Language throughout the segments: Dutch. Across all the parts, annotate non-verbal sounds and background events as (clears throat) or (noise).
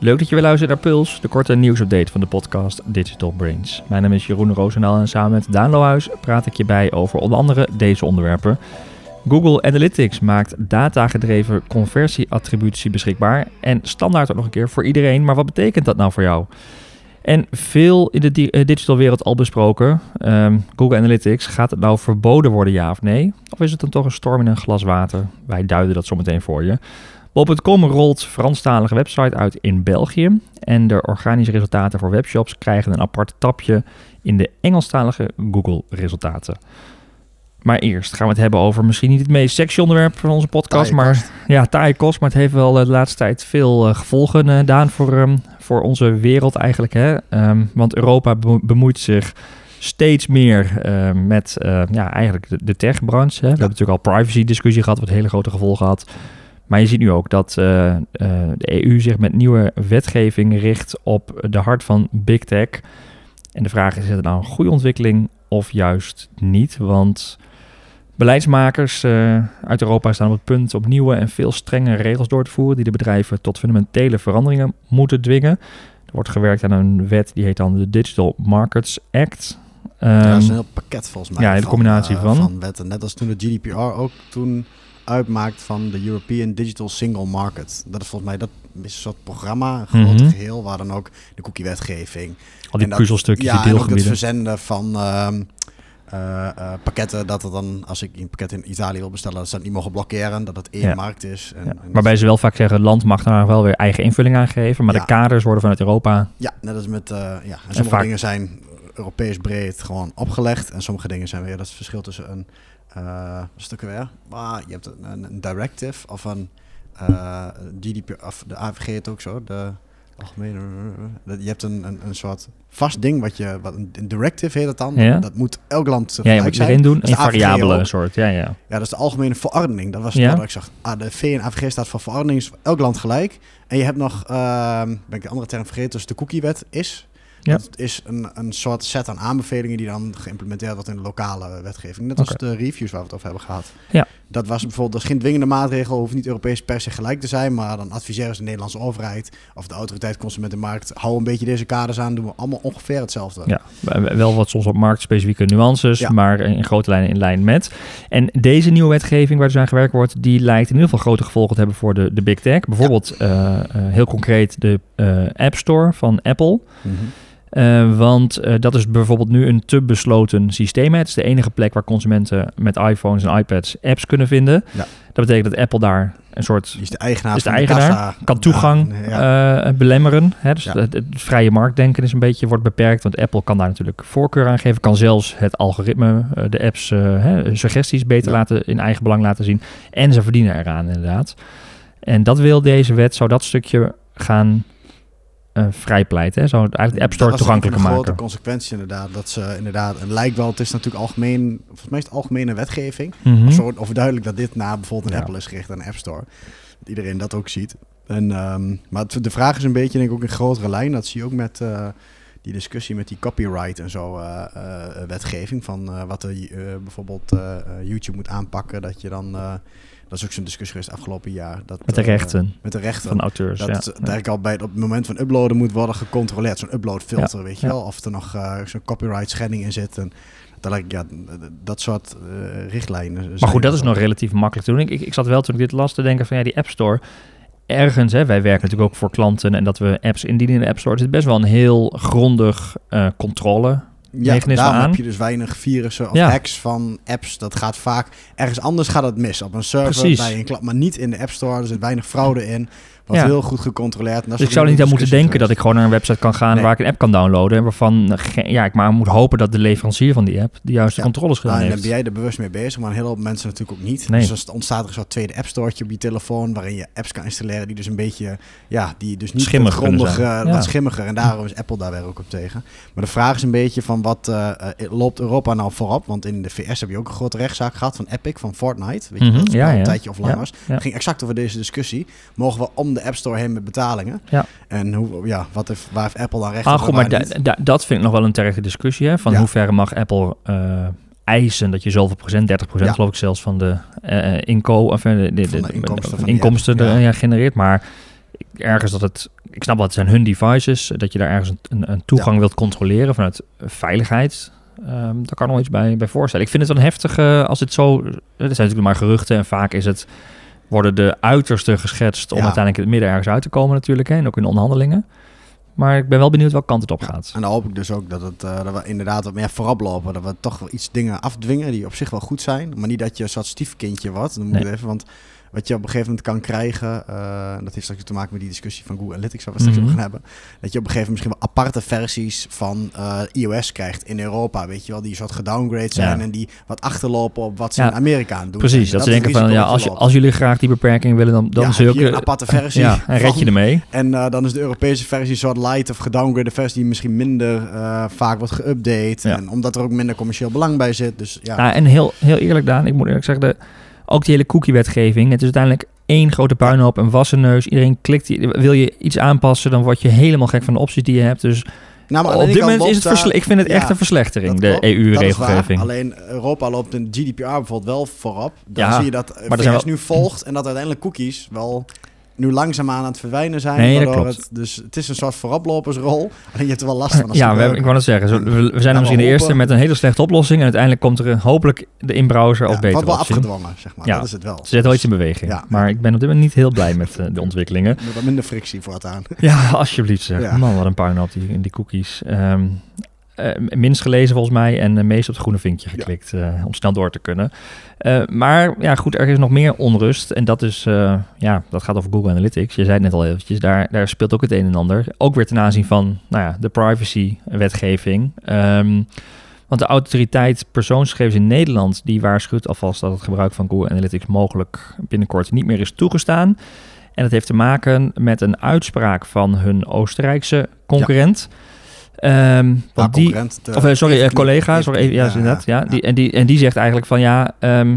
Leuk dat je weer luistert naar Puls, de korte nieuwsupdate van de podcast Digital Brains. Mijn naam is Jeroen Roosendaal en samen met Daan Lohuis praat ik je bij over onder andere deze onderwerpen. Google Analytics maakt datagedreven conversieattributie beschikbaar en standaard ook nog een keer voor iedereen. Maar wat betekent dat nou voor jou? En veel in de eh, digital wereld al besproken. Ehm, Google Analytics, gaat het nou verboden worden, ja of nee? Of is het dan toch een storm in een glas water? Wij duiden dat zometeen voor je. Bol.com rolt Franstalige website uit in België. En de organische resultaten voor webshops krijgen een apart tapje in de Engelstalige Google resultaten. Maar eerst gaan we het hebben over misschien niet het meest sexy onderwerp van onze podcast. Maar kost. ja, taaie kost. Maar het heeft wel eh, de laatste tijd veel eh, gevolgen, eh, Daan, voor, ehm, voor onze wereld eigenlijk. Hè? Ehm, want Europa bemo- bemoeit zich steeds meer eh, met eh, ja, eigenlijk de, de techbranche. Hè? We hebben natuurlijk al privacy discussie gehad, wat hele grote gevolgen had. Maar je ziet nu ook dat eh, eh, de EU zich met nieuwe wetgeving richt op de hart van big tech. En de vraag is, is het nou een goede ontwikkeling of juist niet? Want beleidsmakers eh, uit Europa staan op het punt om nieuwe en veel strenge regels door te voeren die de bedrijven tot fundamentele veranderingen moeten dwingen. Er wordt gewerkt aan een wet die heet dan de Digital Markets Act. ja, dat is Ehm, een heel pakket volgens mij. ja, een hele combinatie eh, van. van wetten. Net als toen de GDPR ook toen uitmaakt van de European Digital Single Market. Dat is volgens mij dat is een soort programma, een groot Mhm. geheel, waar dan ook de cookie-wetgeving. al die puzzelstukjes, ja, die het verzenden van ehm, eh, eh, pakketten, dat het dan, als ik een pakket in Italië wil bestellen, dat ze dat niet mogen blokkeren, dat het één Ja. markt is. En, Ja. en Waarbij ze wel vaak zeggen, land mag daar wel weer eigen invulling aan geven. Maar de kaders worden vanuit Europa... Ja, net als met, eh, ja, en sommige vaak- dingen zijn Europees breed gewoon opgelegd. En sommige dingen zijn weer, dat is het verschil tussen een, ook weer? Ah, je hebt een, directive of een eh GDP, of de AVG het ook zo, de algemene, dat- je hebt een, een, een soort vast ding, wat je, wat een, directive heet het dan. Ja. Dat moet elk land Ja, je moet erin doen. Dat Een variabele soort, ja, ja. Ja, dat is de algemene verordening. Dat was Ja? wat ik zag. Ah, de V en AVG staat voor verordening, is elk land gelijk. En je hebt nog, ehm, ben ik de andere term vergeten, dus de cookiewet is. Ja. Dat is een, een soort set aan aanbevelingen die dan geïmplementeerd wordt in de lokale wetgeving. Net als de reviews waar we het over hebben gehad. Ja. Dat was bijvoorbeeld, dat is geen dwingende maatregel, hoeft niet Europees per se gelijk te zijn, maar dan adviseren ze de Nederlandse overheid of de autoriteit Consumentenmarkt, hou een beetje deze kaders aan, doen we allemaal ongeveer hetzelfde. Ja, wel wat soms op marktspecifieke nuances, Ja. maar in grote lijnen in lijn met. En deze nieuwe wetgeving waar dus aan gewerkt wordt, die lijkt in ieder geval grote gevolgen te hebben voor de, de big tech. Bijvoorbeeld eh, eh, heel concreet de eh, App Store van Apple. Mhm. Eh, want eh, dat is bijvoorbeeld nu een te besloten systeem. Het is de enige plek waar consumenten met iPhones en iPads apps kunnen vinden. Ja. Dat betekent dat Apple daar een soort Die is de eigenaar is de eigenaar, kassa. kan toegang Ja, eh, belemmeren. Hè? Dus Ja. het, het vrije marktdenken is een beetje wordt beperkt. Want Apple kan daar natuurlijk voorkeur aan geven. Kan zelfs het algoritme, de apps, hè, suggesties beter laten in eigen belang laten zien. En ze verdienen eraan inderdaad. En dat wil deze wet, zou dat stukje gaan eh vrijpleiten. Hè? Zou het eigenlijk de App Store Dat was toegankelijker een maken. grote consequentie inderdaad. Dat ze inderdaad, en lijkt wel, het is natuurlijk algemeen, volgens mij is het algemene wetgeving. Maar zo overduidelijk dat dit na bijvoorbeeld een Ja. Apple is gericht aan een App Store. Dat iedereen dat ook ziet. En, ehm, maar het- de vraag is een beetje, denk ik, ook in grotere lijn. Dat zie je ook met eh, die discussie met die copyright en zo eh, wetgeving. Van wat eh, bijvoorbeeld YouTube moet aanpakken. Dat je dan, dat is ook zo'n discussie geweest afgelopen jaar. Dat, Met de eh, rechten met de rechten. van auteurs. Dat ja. eigenlijk al bij het, op het moment van uploaden moet worden gecontroleerd. Zo'n uploadfilter, weet je wel. Of er nog eh, zo'n copyright schending in zit. En dat, lijkt- ja, dat soort eh, richtlijnen. Maar goed, dat is nog relatief makkelijk te doen. Ik, ik, ik zat wel toen ik dit las te denken van ja, die App Store. Ergens, hè, wij werken natuurlijk ook voor klanten en dat we apps indienen in de App Store. Er zit best wel een heel grondig eh, controle. Ja, daarom aan. heb je dus weinig virussen of Ja. hacks van apps. Dat gaat vaak ergens anders gaat het mis. Op een server Precies. bij een klant, maar niet in de App Store. Er zit weinig fraude in. Wordt Ja. heel goed gecontroleerd. En dat Dus ik zou er niet aan moeten denken dat ik gewoon naar een website kan gaan Nee. waar ik een app kan downloaden. En waarvan eh, ja, ik maar moet hopen dat de leverancier van die app de juiste Ja. controles gedaan Nou, en dan heeft. ben jij er bewust mee bezig, maar een hele hoop mensen natuurlijk ook niet. Nee. Dus als het ontstaat er een soort tweede app storetje op je telefoon, waarin je apps kan installeren die dus een beetje, ja, die dus niet Schimmig grondig, eh, wat schimmiger. En daarom is Apple daar weer ook op tegen. Maar de vraag is een beetje van wat eh, loopt Europa nou voorop? Want in de VS heb je ook een grote rechtszaak gehad van Epic, van Fortnite. Weet je, Mhm, dat ja, een tijdje offline Ja, was. ging exact over deze discussie. Mogen we om de App Store heen met betalingen? Ja. En hoe, ja, wat heeft, waar heeft Apple dan recht Ah, op goed, maar da- dat vind ik nog wel een terechte discussie. Hè? Van Ja. hoe ver mag Apple eh, eisen dat je zoveel procent, 30 procent Ja. geloof ik zelfs van de, eh inko of, eh, de, de, Van de de- inkomsten van er, ja. genereert. Maar ergens dat het... Ik snap wel, het zijn hun devices. Dat je daar ergens een, een, toegang wilt controleren vanuit veiligheid. Ehm, daar kan nog iets bij, bij voorstellen. Ik vind het wel heftig uh, als het zo... Er zijn natuurlijk maar geruchten en vaak is het... Worden de uiterste geschetst om Ja. uiteindelijk in het midden ergens uit te komen natuurlijk. Hè, en ook in onderhandelingen. Maar ik ben wel benieuwd welke kant het op gaat. En dan hoop ik dus ook dat, het, eh, dat we inderdaad wat meer voorop lopen. Dat we toch wel iets dingen afdwingen die op zich wel goed zijn. Maar niet dat je een soort stiefkindje wordt. Dan moet Nee. even, want wat je op een gegeven moment kan krijgen... eh, dat heeft straks te maken met die discussie van Google Analytics... waar we straks Mhm. over gaan hebben. Dat je op een gegeven moment misschien wel aparte versies van eh, iOS krijgt in Europa. Weet je wel, die soort gedowngrade zijn... Ja. en die wat achterlopen op wat ze Ja, in Amerika aan doen. Precies, dat, ze denken van... Ja, als, je jullie graag die beperking willen, dan, dan ja, je (laughs) een aparte versie. Ja, en red je ermee. En eh, dan is de Europese versie een soort light of gedowngrade versie die misschien minder vaak wordt geüpdate. En omdat er ook minder commercieel belang bij zit. Dus ja, Nou, en heel, heel eerlijk, Daan, ik moet eerlijk zeggen, de, ook die hele cookie-wetgeving. Het is uiteindelijk één grote puinhoop, een wassenneus. Iedereen klikt, wil je iets aanpassen, dan word je helemaal gek van de opties die je hebt. Dus nou, maar op dit moment is het versle- ik vind het ja, echt een verslechtering, de. EU-regelgeving. Alleen Europa loopt in GDPR bijvoorbeeld wel voorop. Dan Ja, zie je dat maar VS zijn wel- nu volgt en dat uiteindelijk cookies wel nu langzaamaan aan het verdwijnen zijn. Nee, dat waardoor klopt. Het, dus het is een soort vooroplopersrol. (laughs) Alleen je hebt er wel last van. Als Ja, je we hebben, ik wou het zeggen, zo- we, we zijn dan misschien de eerste met een hele slechte oplossing. En uiteindelijk komt er hopelijk de in-browser ja, betere wordt wel optie. afgedwongen, zeg maar. Ja. Dat is het wel. Ze zetten wel iets in beweging. Ja. Maar ik ben op dit moment niet heel blij met eh, de ontwikkelingen. (laughs) Met wat minder frictie voortaan. Ja, alsjeblieft zeg. Ja. Man, wat een puinhoop die, in die cookies. Ehm, eh, minst gelezen volgens mij en eh, meest op het groene vinkje geklikt eh, om snel door te kunnen. Maar ja, goed, er is nog meer onrust en dat is, ja, dat gaat over Google Analytics. Je zei het net al eventjes, daar, daar speelt ook het een en ander. Ook weer ten aanzien van, nou ja, de privacy-wetgeving. Ehm, want de autoriteit persoonsgegevens in Nederland, die waarschuwt alvast dat het gebruik van Google Analytics mogelijk binnenkort niet meer is toegestaan. En dat heeft te maken met een uitspraak van hun Oostenrijkse concurrent. Maar want die, concurrent, de- of eh, sorry, eh, heeft- collega, sorry, even, ja, inderdaad, ja, Die, en, die, en die zegt eigenlijk van ja, ehm,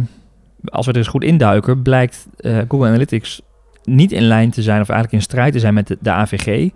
als we er eens goed induiken, blijkt eh, Google Analytics niet in lijn te zijn of eigenlijk in strijd te zijn met de, de AVG,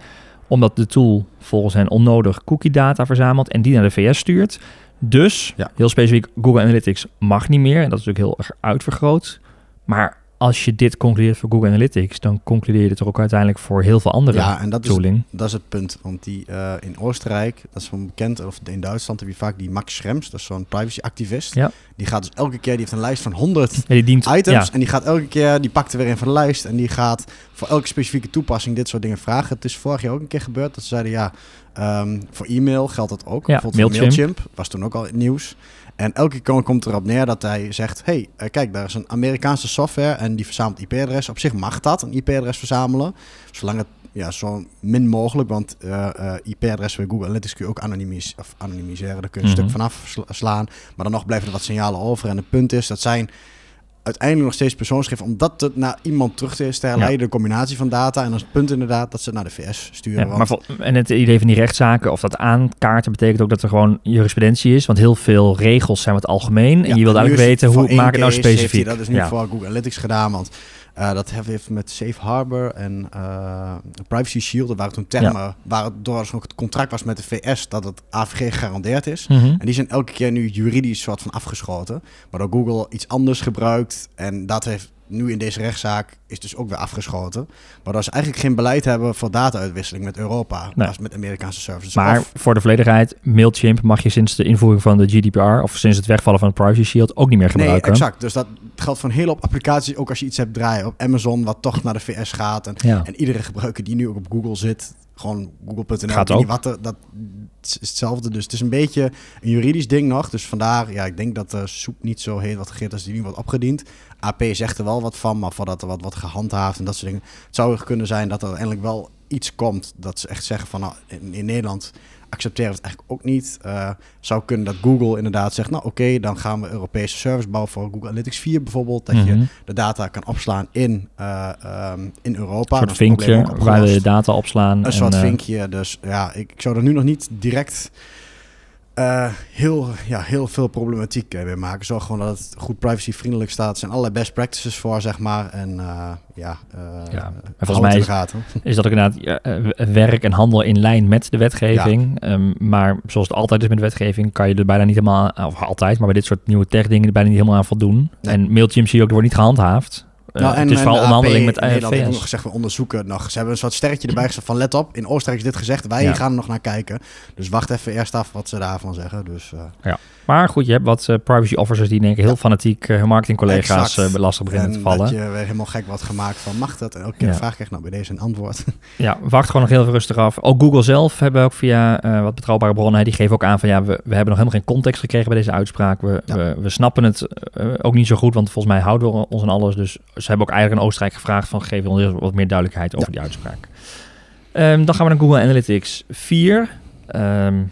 omdat de tool volgens hen onnodig cookie data verzamelt en die naar de VS stuurt. Dus, heel specifiek, Google Analytics mag niet meer en dat is natuurlijk heel erg uitvergroot. Maar als je dit concludeert voor Google Analytics, dan concludeer je het er ook uiteindelijk voor heel veel andere Ja, en dat is, tooling. dat is het punt. Want die eh, in Oostenrijk, dat is wel bekend, of in Duitsland heb je vaak die Max Schrems, dat is zo'n privacy-activist. Ja. Die gaat dus elke keer, die heeft een lijst van 100 Ja, die dient, items. En die gaat elke keer, die pakt er weer een van de lijst. En die gaat voor elke specifieke toepassing dit soort dingen vragen. Het is vorig jaar ook een keer gebeurd dat ze zeiden, ja, ehm, voor e-mail geldt dat ook. Bijvoorbeeld voor Mailchimp. Mailchimp, was toen ook al in het nieuws. En elke keer komt erop neer dat hij zegt, hey, eh, kijk, daar is een Amerikaanse software en die verzamelt IP-adres. Op zich mag dat, een IP-adres verzamelen. Zolang het ja, zo min mogelijk, want eh eh IP-adres bij Google Analytics kun je ook of anonymiseren. Daar kun je een Mhm. stuk vanaf sla- slaan. Maar dan nog blijven er wat signalen over. En het punt is, dat zijn uiteindelijk nog steeds persoonsgegevens, omdat het naar iemand terug te herleiden, de combinatie van data. En het punt inderdaad dat ze het naar de VS sturen. Ja, want- maar vol- en het idee van die rechtszaken of dat aankaarten betekent ook dat er gewoon jurisprudentie is. Want heel veel regels zijn wat algemeen. En Ja, je wilt nu eigenlijk weten hoe maak het nou specifiek. dat is nu ja. voor Google Analytics gedaan, want eh, dat heeft met Safe Harbor en eh, Privacy Shield, dat waren toen termen, waar het door nog het contract was met de VS dat het AVG gegarandeerd is. Mhm. En die zijn elke keer nu juridisch soort van afgeschoten. Waardoor Google iets anders gebruikt. En dat heeft nu in deze rechtszaak is dus ook weer afgeschoten. Waardoor ze eigenlijk geen beleid hebben voor data-uitwisseling met Europa. Nee. Als met Amerikaanse services. Maar Of- voor de volledigheid, Mailchimp mag je sinds de invoering van de GDPR of sinds het wegvallen van het Privacy Shield ook niet meer nee, gebruiken. exact. Dus dat geldt voor een hele hoop applicaties. Ook als je iets hebt draaien op Amazon, wat toch naar de VS gaat. En, Ja. en iedere gebruiker die nu ook op Google zit, gewoon google.nl, wat er, dat is hetzelfde. Dus het is een beetje een juridisch ding nog. Dus vandaar, ja, ik denk dat de soep niet zo heet wat gegeten als die nu wordt opgediend. AP zegt er wel wat van, maar voordat er wat wordt gehandhaafd en dat soort dingen. Het zou er kunnen zijn dat er uiteindelijk wel iets komt dat ze echt zeggen van, nou, in, in Nederland accepteren we het eigenlijk ook niet. Eh, zou kunnen dat Google inderdaad zegt, nou oké, dan gaan we Europese service bouwen voor Google Analytics 4 bijvoorbeeld. Dat je Mhm. de data kan opslaan in, eh, ehm, in Europa. Een soort vinkje waar we de data opslaan. Een en, soort eh, vinkje. Dus ja, ik, ik zou er nu nog niet direct eh, heel, ja, heel veel problematiek eh, mee maken. Zorg gewoon dat het goed privacyvriendelijk staat. Er zijn allerlei best practices voor, zeg maar. En eh, ja, eh Ja, en volgens mij is, de gaten. is dat ook inderdaad ja, werk en handel in lijn met de wetgeving. Ehm, maar zoals het altijd is met de wetgeving, kan je er bijna niet helemaal, of altijd, maar bij dit soort nieuwe tech dingen er bijna niet helemaal aan voldoen. Nee. En Mailchimp zie je ook, er wordt niet gehandhaafd. Eh, Nou, het is vooral de onderhandeling met Nederland nog gezegd, we onderzoeken nog. Ze hebben een soort sterretje erbij gezet van let op. In Oostenrijk is dit gezegd, wij Ja. gaan er nog naar kijken. Dus wacht even eerst af wat ze daarvan zeggen. Dus eh, Maar goed, je hebt wat eh, privacy officers die denk ik heel Ja. fanatiek uh, hun marketingcollega's uh, lastig beginnen te en vallen. dat je weer helemaal gek wordt gemaakt van mag dat? En elke keer Ja. de vraag krijgt, nou bij deze een antwoord. (laughs) Ja, wacht gewoon nog heel even rustig af. Ook Google zelf hebben ook via eh, wat betrouwbare bronnen, die geven ook aan van ja, we, we hebben nog helemaal geen context gekregen bij deze uitspraak. We, Ja. we, we snappen het eh, ook niet zo goed, want volgens mij houden we ons aan alles. Dus ze hebben ook eigenlijk aan Oostenrijk gevraagd van geef ons wat meer duidelijkheid over Ja. die uitspraak. Ehm, dan gaan we naar Google Analytics 4. Ehm,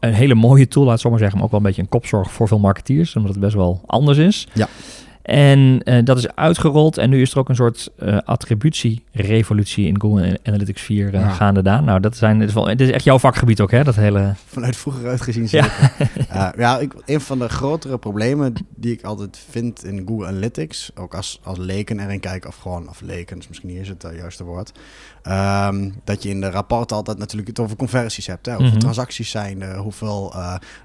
een hele mooie tool, laat ik zo maar zeggen, maar ook wel een beetje een kopzorg voor veel marketeers, omdat het best wel anders is. Ja. En eh, dat is uitgerold en nu is er ook een soort eh, attributie-revolutie in Google Analytics 4 eh, Ja. gaande daar. Nou, dat zijn, dit, is is echt jouw vakgebied ook, hè? Dat hele... Vanuit vroeger uitgezien Ja. zeker. (laughs) Ja, ja ik, een van de grotere problemen die ik altijd vind in Google Analytics, ook als, als leken erin kijken, of gewoon, of leken, is misschien niet eens het eh, juiste woord, ehm, dat je in de rapporten altijd natuurlijk het over conversies hebt. Hè? Hoeveel Mhm. transacties zijn er, hoeveel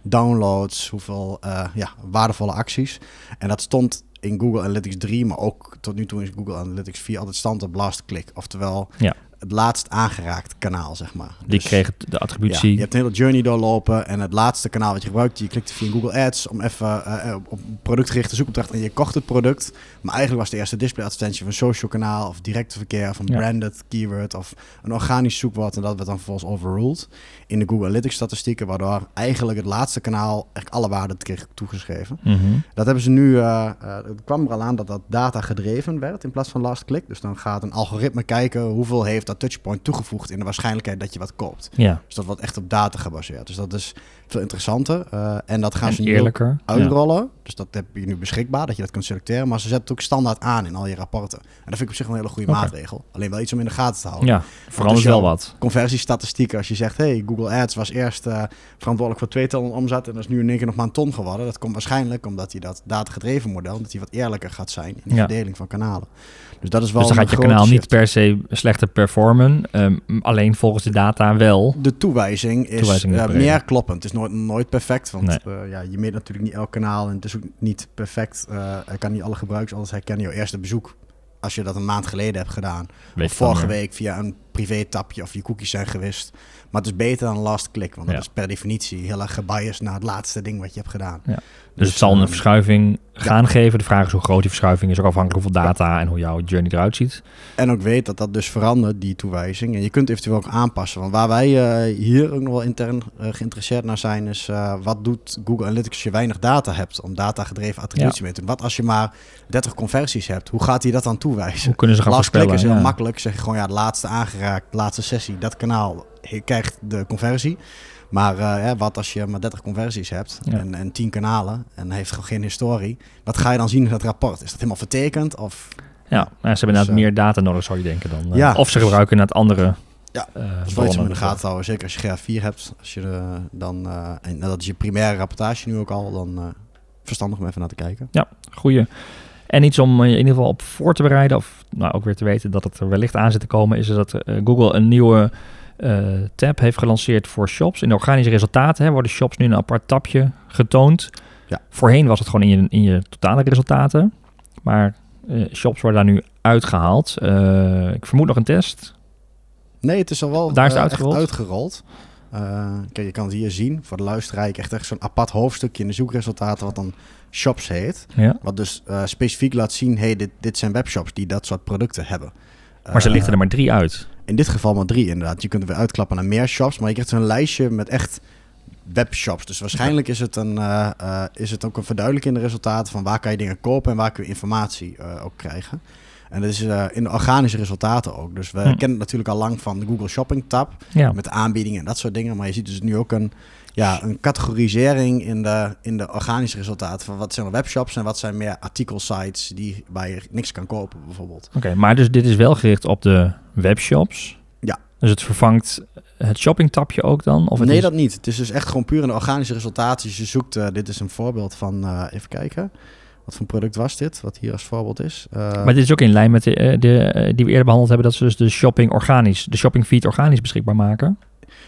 downloads, hoeveel ja, waardevolle acties. En dat stond in Google Analytics 3, maar ook tot nu toe in Google Analytics 4 altijd stand op last click. Oftewel Ja. Het laatst aangeraakt kanaal, zeg maar. Die Dus- kreeg de attributie. ja, je hebt een hele journey doorlopen en het laatste kanaal wat je gebruikt, je klikte via Google Ads om even eh, op- op productgerichte zoekopdracht en je kocht het product. Maar eigenlijk was de eerste display advertentie van een social kanaal of directe verkeer of een Ja. branded keyword of een organisch zoekwoord en dat werd dan vervolgens overruled in de Google Analytics statistieken, waardoor eigenlijk het laatste kanaal eigenlijk alle waarde kreeg toegeschreven. Mhm. Dat hebben ze nu, eh, eh, het kwam er al aan dat dat data gedreven werd in plaats van last click. Dus dan gaat een algoritme kijken hoeveel heeft dat touchpoint toegevoegd in de waarschijnlijkheid dat je wat koopt. Ja, Dus dat wordt echt op data gebaseerd. Dus dat is veel interessanter. eh, en dat gaan en ze nu. Ja. uitrollen. Dus dat heb je nu beschikbaar, dat je dat kunt selecteren. Maar ze zetten het ook standaard aan in al je rapporten. En dat vind ik op zich een hele goede maatregel. Alleen wel iets om in de gaten te houden. Ja, verandert jouw- wel wat. Conversiestatistieken, als je zegt, hey, Google Ads was eerst eh, verantwoordelijk voor twee ton omzet en dat is nu in één keer nog maar een ton geworden. Dat komt waarschijnlijk omdat hij dat datagedreven model, dat hij wat eerlijker gaat zijn in de Ja. verdeling van kanalen. Dus dat is wel Dus dan gaat je kanaal niet per se slechter performen. Ehm, alleen volgens de data wel. De toewijzing is Toewijzing is eh, meer kloppend. Het is nooit, nooit perfect, want Nee. eh, ja, je meet natuurlijk niet elk kanaal en het is ook niet perfect. eh hij kan niet alle gebruikers alles herkennen. Jouw eerste bezoek, als je dat een maand geleden hebt gedaan, Weet of je vorige week via een privé tapje of je cookies zijn gewist. Maar het is beter dan last click, want Ja. dat is per definitie heel erg gebiased naar het laatste ding wat je hebt gedaan. Ja. Dus het zal een verschuiving gaan geven. De vraag is hoe groot die verschuiving is. Ook afhankelijk hoeveel data en hoe jouw journey eruit ziet. En ook weet dat dat dus verandert, die toewijzing. En je kunt eventueel ook aanpassen. Want waar wij eh, hier ook nog wel intern eh, geïnteresseerd naar zijn, is eh, wat doet Google Analytics als je weinig data hebt om data-gedreven attributie mee te doen. Wat als je maar 30 conversies hebt, hoe gaat hij dat dan toewijzen? Hoe kunnen ze gaan Last click is heel makkelijk. Zeg je gewoon ja, de laatste aangeraakt, laatste sessie, dat kanaal krijgt de conversie. Maar eh, wat als je maar 30 conversies hebt Ja. en, en 10 kanalen en heeft gewoon geen historie. Wat ga je dan zien in dat rapport? Is dat helemaal vertekend? Of Ja, ze hebben Dus, eh, meer data nodig, zou je denken dan. eh, Ja. Of ze gebruiken inderdaad andere. Ja, Dat is wel iets om in de gaten te houden. Zeker als je GA4 hebt. Als je dan, en dat is je primaire rapportage nu ook al. Dan verstandig om even naar te kijken. Goeie. En iets om je in ieder geval op voor te bereiden, of nou ook weer te weten dat het er wellicht aan zit te komen, is dat eh, Google een nieuwe eh, tab heeft gelanceerd voor shops. In de organische resultaten hè, worden shops nu een apart tabje getoond. Ja. Voorheen was het gewoon in je, in je totale resultaten. Maar eh, shops worden daar nu uitgehaald. Eh, ik vermoed nog een test. Nee, het is al wel Daar is het uitgerold? uitgerold. Kijk, je kan het hier zien. Voor de luisteraar ik echt echt zo'n apart hoofdstukje in de zoekresultaten wat dan shops heet. Ja. Wat dus eh, specifiek laat zien, hey, dit, dit zijn webshops die dat soort producten hebben. Maar ze Eh, lichten er maar drie uit. In dit geval maar drie inderdaad. Je kunt er weer uitklappen naar meer shops, maar je krijgt een lijstje met echt webshops. Dus waarschijnlijk is het, een, eh, is het ook een verduidelijking in de resultaten van waar kan je dingen kopen en waar kun je informatie ook krijgen. En dat is eh, in de organische resultaten ook. Dus we Hm. kennen het natuurlijk al lang van de Google Shopping tab Ja. met aanbiedingen en dat soort dingen. Maar je ziet dus nu ook een, ja, een categorisering in de, in de organische resultaten van wat zijn er webshops en wat zijn meer artikelsites die, waar je niks kan kopen bijvoorbeeld. Oké, maar dus dit is wel gericht op de webshops. Ja. Dus het vervangt het shopping-tabje ook dan? Of nee, is... dat niet. Het is dus echt gewoon puur in de organische resultaten. Dus je zoekt, eh, dit is een voorbeeld van, eh, even kijken. Wat voor product was dit? Wat hier als voorbeeld is. Eh, Maar dit is ook in lijn met de, eh, de, eh, die we eerder behandeld hebben, dat ze dus de shopping organisch, de shopping feed organisch beschikbaar maken.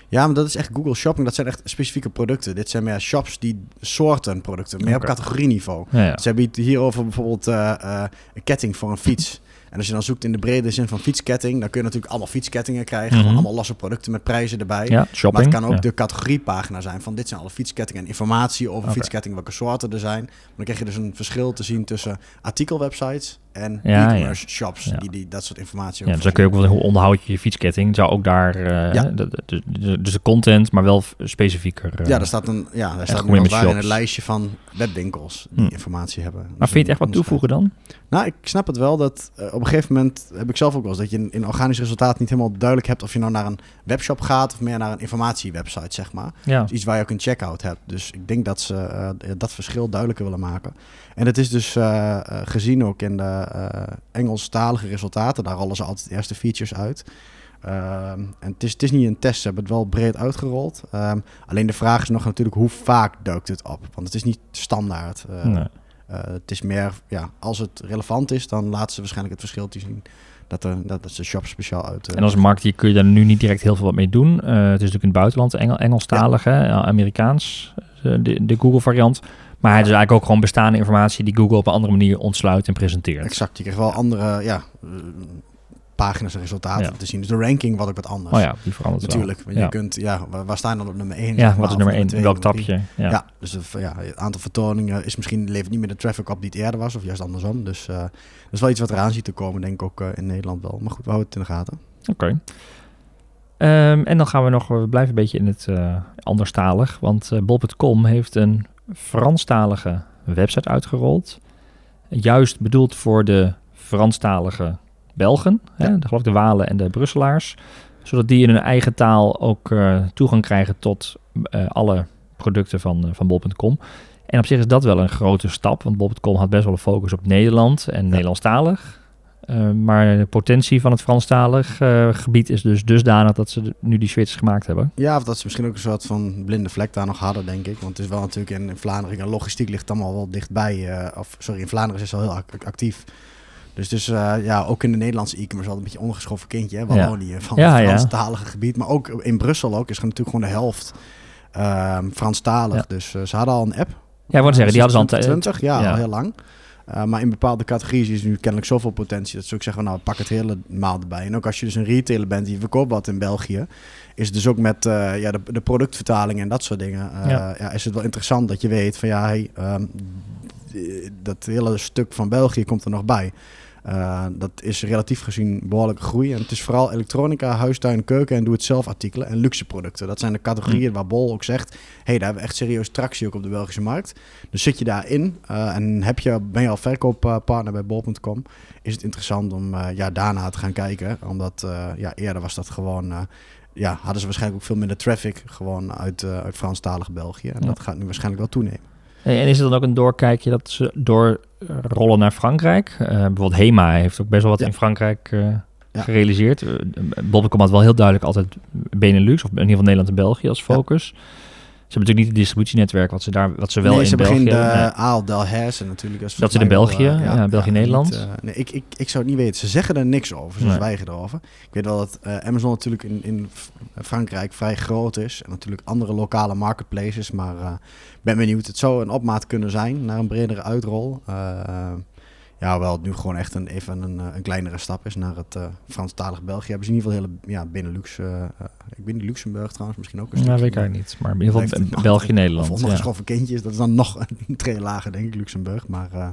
Ja, maar dat is echt Google Shopping. Dat zijn echt specifieke producten. Dit zijn meer shops die soorten producten, meer op categorieniveau. Ja, ja. Ze hebben het hier over bijvoorbeeld een ketting voor een fiets. En als je dan zoekt in de brede zin van fietsketting, dan kun je natuurlijk allemaal fietskettingen krijgen. Gewoon allemaal losse producten met prijzen erbij. ja, shopping. Maar het kan ook ja. de categoriepagina zijn van dit zijn alle fietskettingen en informatie over fietskettingen, welke soorten er zijn. Maar dan krijg je dus een verschil te zien tussen artikelwebsites en Ja, e-commerce shops Ja. die, die dat soort informatie Ja, ook dus dan kun je ook wel hoe onderhoud je je fietsketting. Zou ook daar, Ja. de- de- de- dus de content, maar wel specifieker. eh. Ja, daar staat een, ja, daar staat een in shops. het lijstje van webwinkels die Hm. informatie hebben. maar Dus vind je het echt wat toevoegen dan? Nou, ik snap het wel dat eh, op een gegeven moment heb ik zelf ook wel eens dat je in, in organisch resultaat niet helemaal duidelijk hebt of je nou naar een webshop gaat of meer naar een informatiewebsite, zeg maar. Ja. Dus iets waar je ook een checkout hebt. Dus ik denk dat ze dat verschil duidelijker willen maken. En het is dus gezien ook in de Engelstalige resultaten. Daar rollen ze altijd de eerste features uit. Ehm, en het is, het is niet een test, ze hebben het wel breed uitgerold. Ehm, alleen de vraag is nog natuurlijk hoe vaak duikt het op? Want het is niet standaard. Eh, Nee. eh, het is meer, ja, als het relevant is, dan laten ze waarschijnlijk het verschil te zien. Dat, er, dat, dat ze shop speciaal uit. eh, En als marketeer kun je daar nu niet direct heel veel wat mee doen. Eh, het is natuurlijk in het buitenland Engel, Engelstalig, hè, ja, Amerikaans, eh, de, de Google variant. Maar het is eigenlijk ook gewoon bestaande informatie die Google op een andere manier ontsluit en presenteert. Exact, je krijgt wel andere ja, eh, pagina's en resultaten Ja. te zien. Dus de ranking wordt ook wat anders. Oh ja, die verandert wel. Natuurlijk, want Ja. je kunt, ja, waar, waar staan dan op nummer 1? Ja, wat is nummer 1? Welk tapje? Ja. Ja. dus het, ja, het aantal vertoningen is misschien levert niet meer de traffic op die het eerder was, of juist andersom. Dus eh, dat is wel iets wat eraan ziet te komen, denk ik ook eh, in Nederland wel. Maar goed, we houden het in de gaten. Oké. Ehm, en dan gaan we nog, we blijven een beetje in het eh anderstalig. Want eh, bol.com heeft een Franstalige website uitgerold. Juist bedoeld voor de Franstalige Belgen. Hè, Ja. de, geloof ik de Walen en de Brusselaars. Zodat die in hun eigen taal ook eh, toegang krijgen tot eh, alle producten van, eh, van bol.com. En op zich is dat wel een grote stap. Want bol.com had best wel een focus op Nederland en Nederlandstalig. Uh, maar de potentie van het Franstalig uh, gebied is dus dusdanig dat ze nu die switch gemaakt hebben. Ja, of dat ze misschien ook een soort van blinde vlek daar nog hadden, denk ik. Want het is wel natuurlijk in, in Vlaanderen, en logistiek ligt allemaal wel dichtbij. Uh, of sorry, in Vlaanderen is het wel heel actief. Dus, dus ja, ook in de Nederlandse e-commerce wel een beetje ongeschoven kindje. Hè? Wallonië ja. van ja, het Franstalige ja. gebied. Maar ook in Brussel ook is er natuurlijk gewoon de helft Franstalig. Dus ze hadden al een app. Ja, ik wou zeggen, die hadden ze al 20, ja, al heel lang. Uh, maar in bepaalde categorieën is nu kennelijk zoveel potentie dat ze ook zeggen: Nou, pak het helemaal erbij. En ook als je dus een retailer bent die verkoopt wat in België, is het dus ook met uh, ja, de, de, productvertaling en dat soort dingen. Uh, ja. ja. is het wel interessant dat je weet van ja, hey, um, dat hele stuk van België komt er nog bij. Uh, dat is relatief gezien behoorlijke groei. En het is vooral elektronica, huistuin, keuken en doe-het-zelf artikelen en luxe producten. Dat zijn de categorieën mm. waar Bol ook zegt... hey, daar hebben we echt serieus tractie ook op de Belgische markt. Dus zit je daarin uh, en heb je, ben je al verkooppartner bij Bol.com... is het interessant om uh, ja, daarna te gaan kijken. Omdat ja, eerder was dat gewoon... ja, hadden ze waarschijnlijk ook veel minder traffic... gewoon uit, uit Franstalig België. En ja. dat gaat nu waarschijnlijk wel toenemen. En is het dan ook een doorkijkje dat ze door rollen naar Frankrijk? Uh, bijvoorbeeld Hema heeft ook best wel wat ja. in Frankrijk uh, ja. gerealiseerd. Uh, Bol.com had wel heel duidelijk altijd Benelux, of in ieder geval Nederland en België als focus. Ja. Ze hebben natuurlijk niet het distributienetwerk wat ze, daar, wat ze wel nee, in ze België... Nee, de Aal Del Hersen natuurlijk. Dat, dat zit in België, wel, ja, België-Nederland. uh, nee, ik, ik, ik zou het niet weten. Ze zeggen er niks over, ze nee. zwijgen erover. Ik weet wel dat uh, Amazon natuurlijk in, in Frankrijk vrij groot is. En natuurlijk andere lokale marketplaces. Maar ik uh, ben benieuwd. Het zou een opmaat kunnen zijn naar een bredere uitrol. Uh, ja, wel het nu gewoon echt een, even een, een kleinere stap is naar het uh, Franstalig België. Hebben ze in ieder geval hele ja, Benelux. Uh, ik ben in Luxemburg trouwens misschien ook een Ja, weet ik eigenlijk niet. Maar in ieder geval België-Nederland. (laughs) Of ondergeschoven ja. kindjes. Dat is dan nog (laughs) een tree lager, denk ik, Luxemburg. Maar, uh,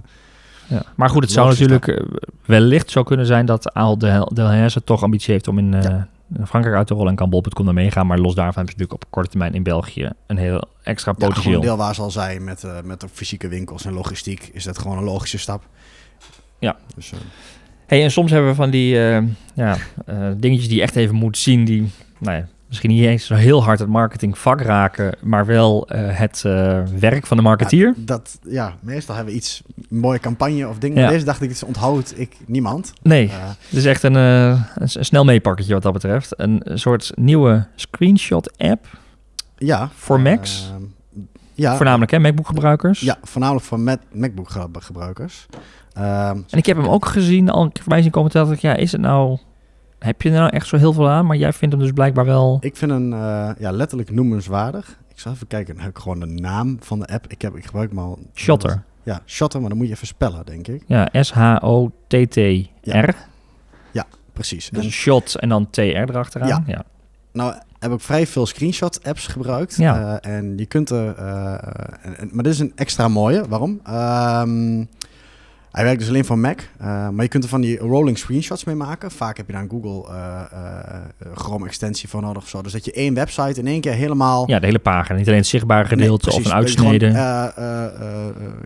ja. maar goed, het zou natuurlijk wellicht zo kunnen zijn dat Aal Del, Del Herse toch ambitie heeft om in ja. Frankrijk uit te rollen en kan Bol.com daar meegaan. Maar los daarvan hebben ze natuurlijk op korte termijn in België een heel extra potentieel. Ja, deel waar zal zijn met, uh, met de fysieke winkels en logistiek is dat gewoon een logische stap. Ja. Dus, uh... hey, en soms hebben we van die uh, ja, uh, dingetjes die je echt even moet zien, die nou ja, misschien niet eens zo heel hard het marketingvak raken, maar wel het werk van de marketeer. Ja, dat, ja, meestal hebben we iets, een mooie campagne of dingen. Ja. Deze dacht ik, het onthoudt ik niemand. Nee, het is echt een, een, een snel meepakketje wat dat betreft. Een, een soort nieuwe screenshot-app ja, voor Macs. Ja, Voornamelijk, hè, MacBook-gebruikers? Ja, voornamelijk voor MacBook-gebruikers. Um, en ik heb hem ook gezien, al voorbij zien komen, dat ik, ja, is het nou heb je er nou echt zo heel veel aan, maar jij vindt hem dus blijkbaar wel... Ik vind hem uh, ja, letterlijk noemenswaardig. Ik zal even kijken, dan heb ik gewoon de naam van de app. Ik, heb, ik gebruik hem al... Shotter. Ja, Shotter, maar dan moet je even spellen, denk ik. Ja, S-H-O-T-T-R. Ja. ja, precies. Dus en, shot en dan TR erachteraan. Ja. ja. Nou, heb ik vrij veel screenshot-apps gebruikt. Ja. Uh, en je kunt er... Uh, en, maar dit is een extra mooie. Waarom? Um, hij werkt dus alleen voor Mac, uh, maar je kunt er van die rolling screenshots mee maken. Vaak heb je daar een Google uh, uh, Chrome extensie voor nodig of zo. Dus dat je één website in één keer helemaal... Ja, de hele pagina. Niet alleen het zichtbare gedeelte nee, of een uitsnede.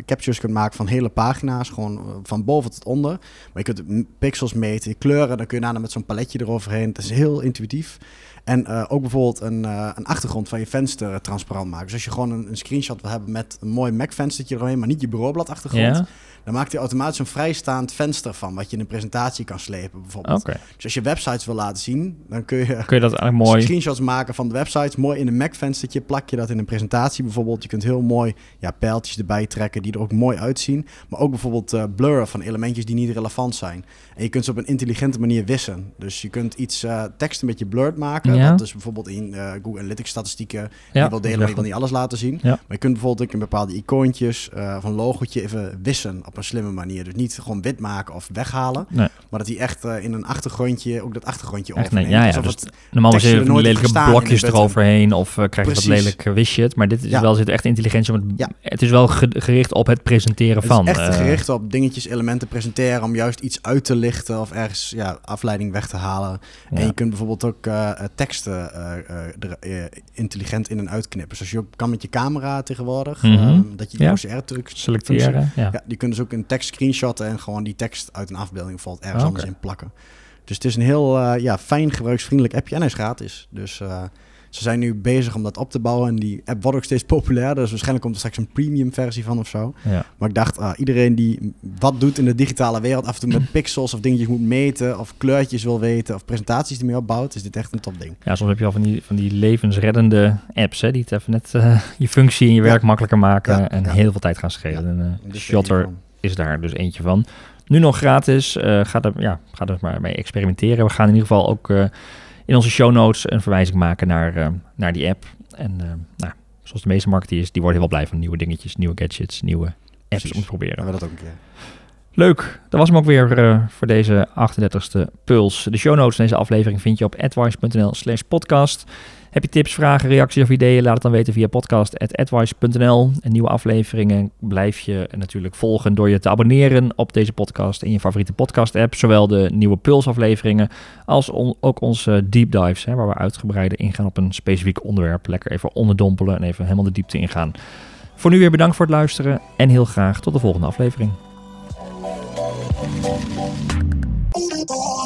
captures kunt maken van hele pagina's, gewoon van boven tot onder. Maar je kunt pixels meten, kleuren, dan kun je daarna met zo'n paletje eroverheen. Het is heel intuïtief. En uh, ook bijvoorbeeld een, uh, een, achtergrond van je venster transparant maken. Dus als je gewoon een, een screenshot wil hebben met een mooi Mac-venstertje eromheen, maar niet je bureaublad achtergrond, ja. Dan maakt hij automatisch een vrijstaand venster van, wat je in een presentatie kan slepen bijvoorbeeld. Okay. Dus als je websites wil laten zien, dan kun je, kun je dat eigenlijk mooi screenshots maken van de websites, mooi in een Mac-venstertje, plak je dat in een presentatie bijvoorbeeld. Je kunt heel mooi ja, pijltjes erbij trekken die er ook mooi uitzien, maar ook bijvoorbeeld uh, blurren van elementjes die niet relevant zijn. En je kunt ze op een intelligente manier wissen. Dus je kunt iets tekst een beetje blurred maken. Ja. Dat is bijvoorbeeld in uh, Google Analytics statistieken. Ja, die wil delen, maar je wil niet alles laten zien. Ja. Maar je kunt bijvoorbeeld ook een bepaalde icoontjes of een logotje even wissen op een slimme manier. Dus niet gewoon wit maken of weghalen. Nee. Maar dat hij echt uh, in een achtergrondje ook dat achtergrondje echt, overneemt. nee, ja, ja, dus het normaal van die lelijke blokjes eroverheen of uh, krijg je dat lelijk wishit. Maar dit is Ja. wel zit echt intelligentie om het, het is wel ge- gericht op het presenteren Het van. is echt eh, gericht op dingetjes, elementen presenteren om juist iets uit te lichten of ergens ja, afleiding weg te halen. En je kunt bijvoorbeeld ook teksten intelligent in en uitknippen. Dus als je kan met je camera tegenwoordig, Mhm. um, dat je die Ja. OCR-truc selecteren. Ja. Die kunnen dus ook een tekst screenshotten en gewoon die tekst uit een afbeelding bijvoorbeeld ergens Ah, anders in plakken. Dus het is een heel uh, ja, fijn gebruiksvriendelijk appje en hij is gratis. Dus uh, ze zijn nu bezig om dat op te bouwen en die app wordt ook steeds (laughs) populairder. Dus waarschijnlijk komt er straks een premium versie van of zo. Ja. Maar ik dacht, ah, iedereen die wat doet in de digitale wereld, af en toe met (clears throat) pixels of dingetjes moet meten of kleurtjes wil weten of presentaties ermee opbouwt, is dit echt een topding. ja, soms heb je al van die, van die levensreddende apps hè, die het even net uh, je functie en je Ja. werk makkelijker maken Ja, en heel veel tijd gaan schelen. En, uh, Is daar dus eentje van. Nu nog gratis. Uh, ga, er, ja, ga er maar mee experimenteren. We gaan in ieder geval ook uh, in onze show notes een verwijzing maken naar, uh, naar die app. En nou, zoals de meeste marketeers, die worden heel blij van nieuwe dingetjes, nieuwe gadgets, nieuwe apps Precies. om te proberen. Gaan we dat ook een keer. Leuk, dat was hem ook weer uh, voor deze 38e Puls. De show notes van deze aflevering vind je op advice.nl slash podcast. Heb je tips, vragen, reacties of ideeën? Laat het dan weten via podcast.advice.nl. En nieuwe afleveringen blijf je natuurlijk volgen door je te abonneren op deze podcast in je favoriete podcast app. Zowel de nieuwe Puls afleveringen als ook onze deep dives, hè, waar we uitgebreider ingaan op een specifiek onderwerp. Lekker even onderdompelen en even helemaal de diepte ingaan. Voor nu weer bedankt voor het luisteren en heel graag tot de volgende aflevering. Boy.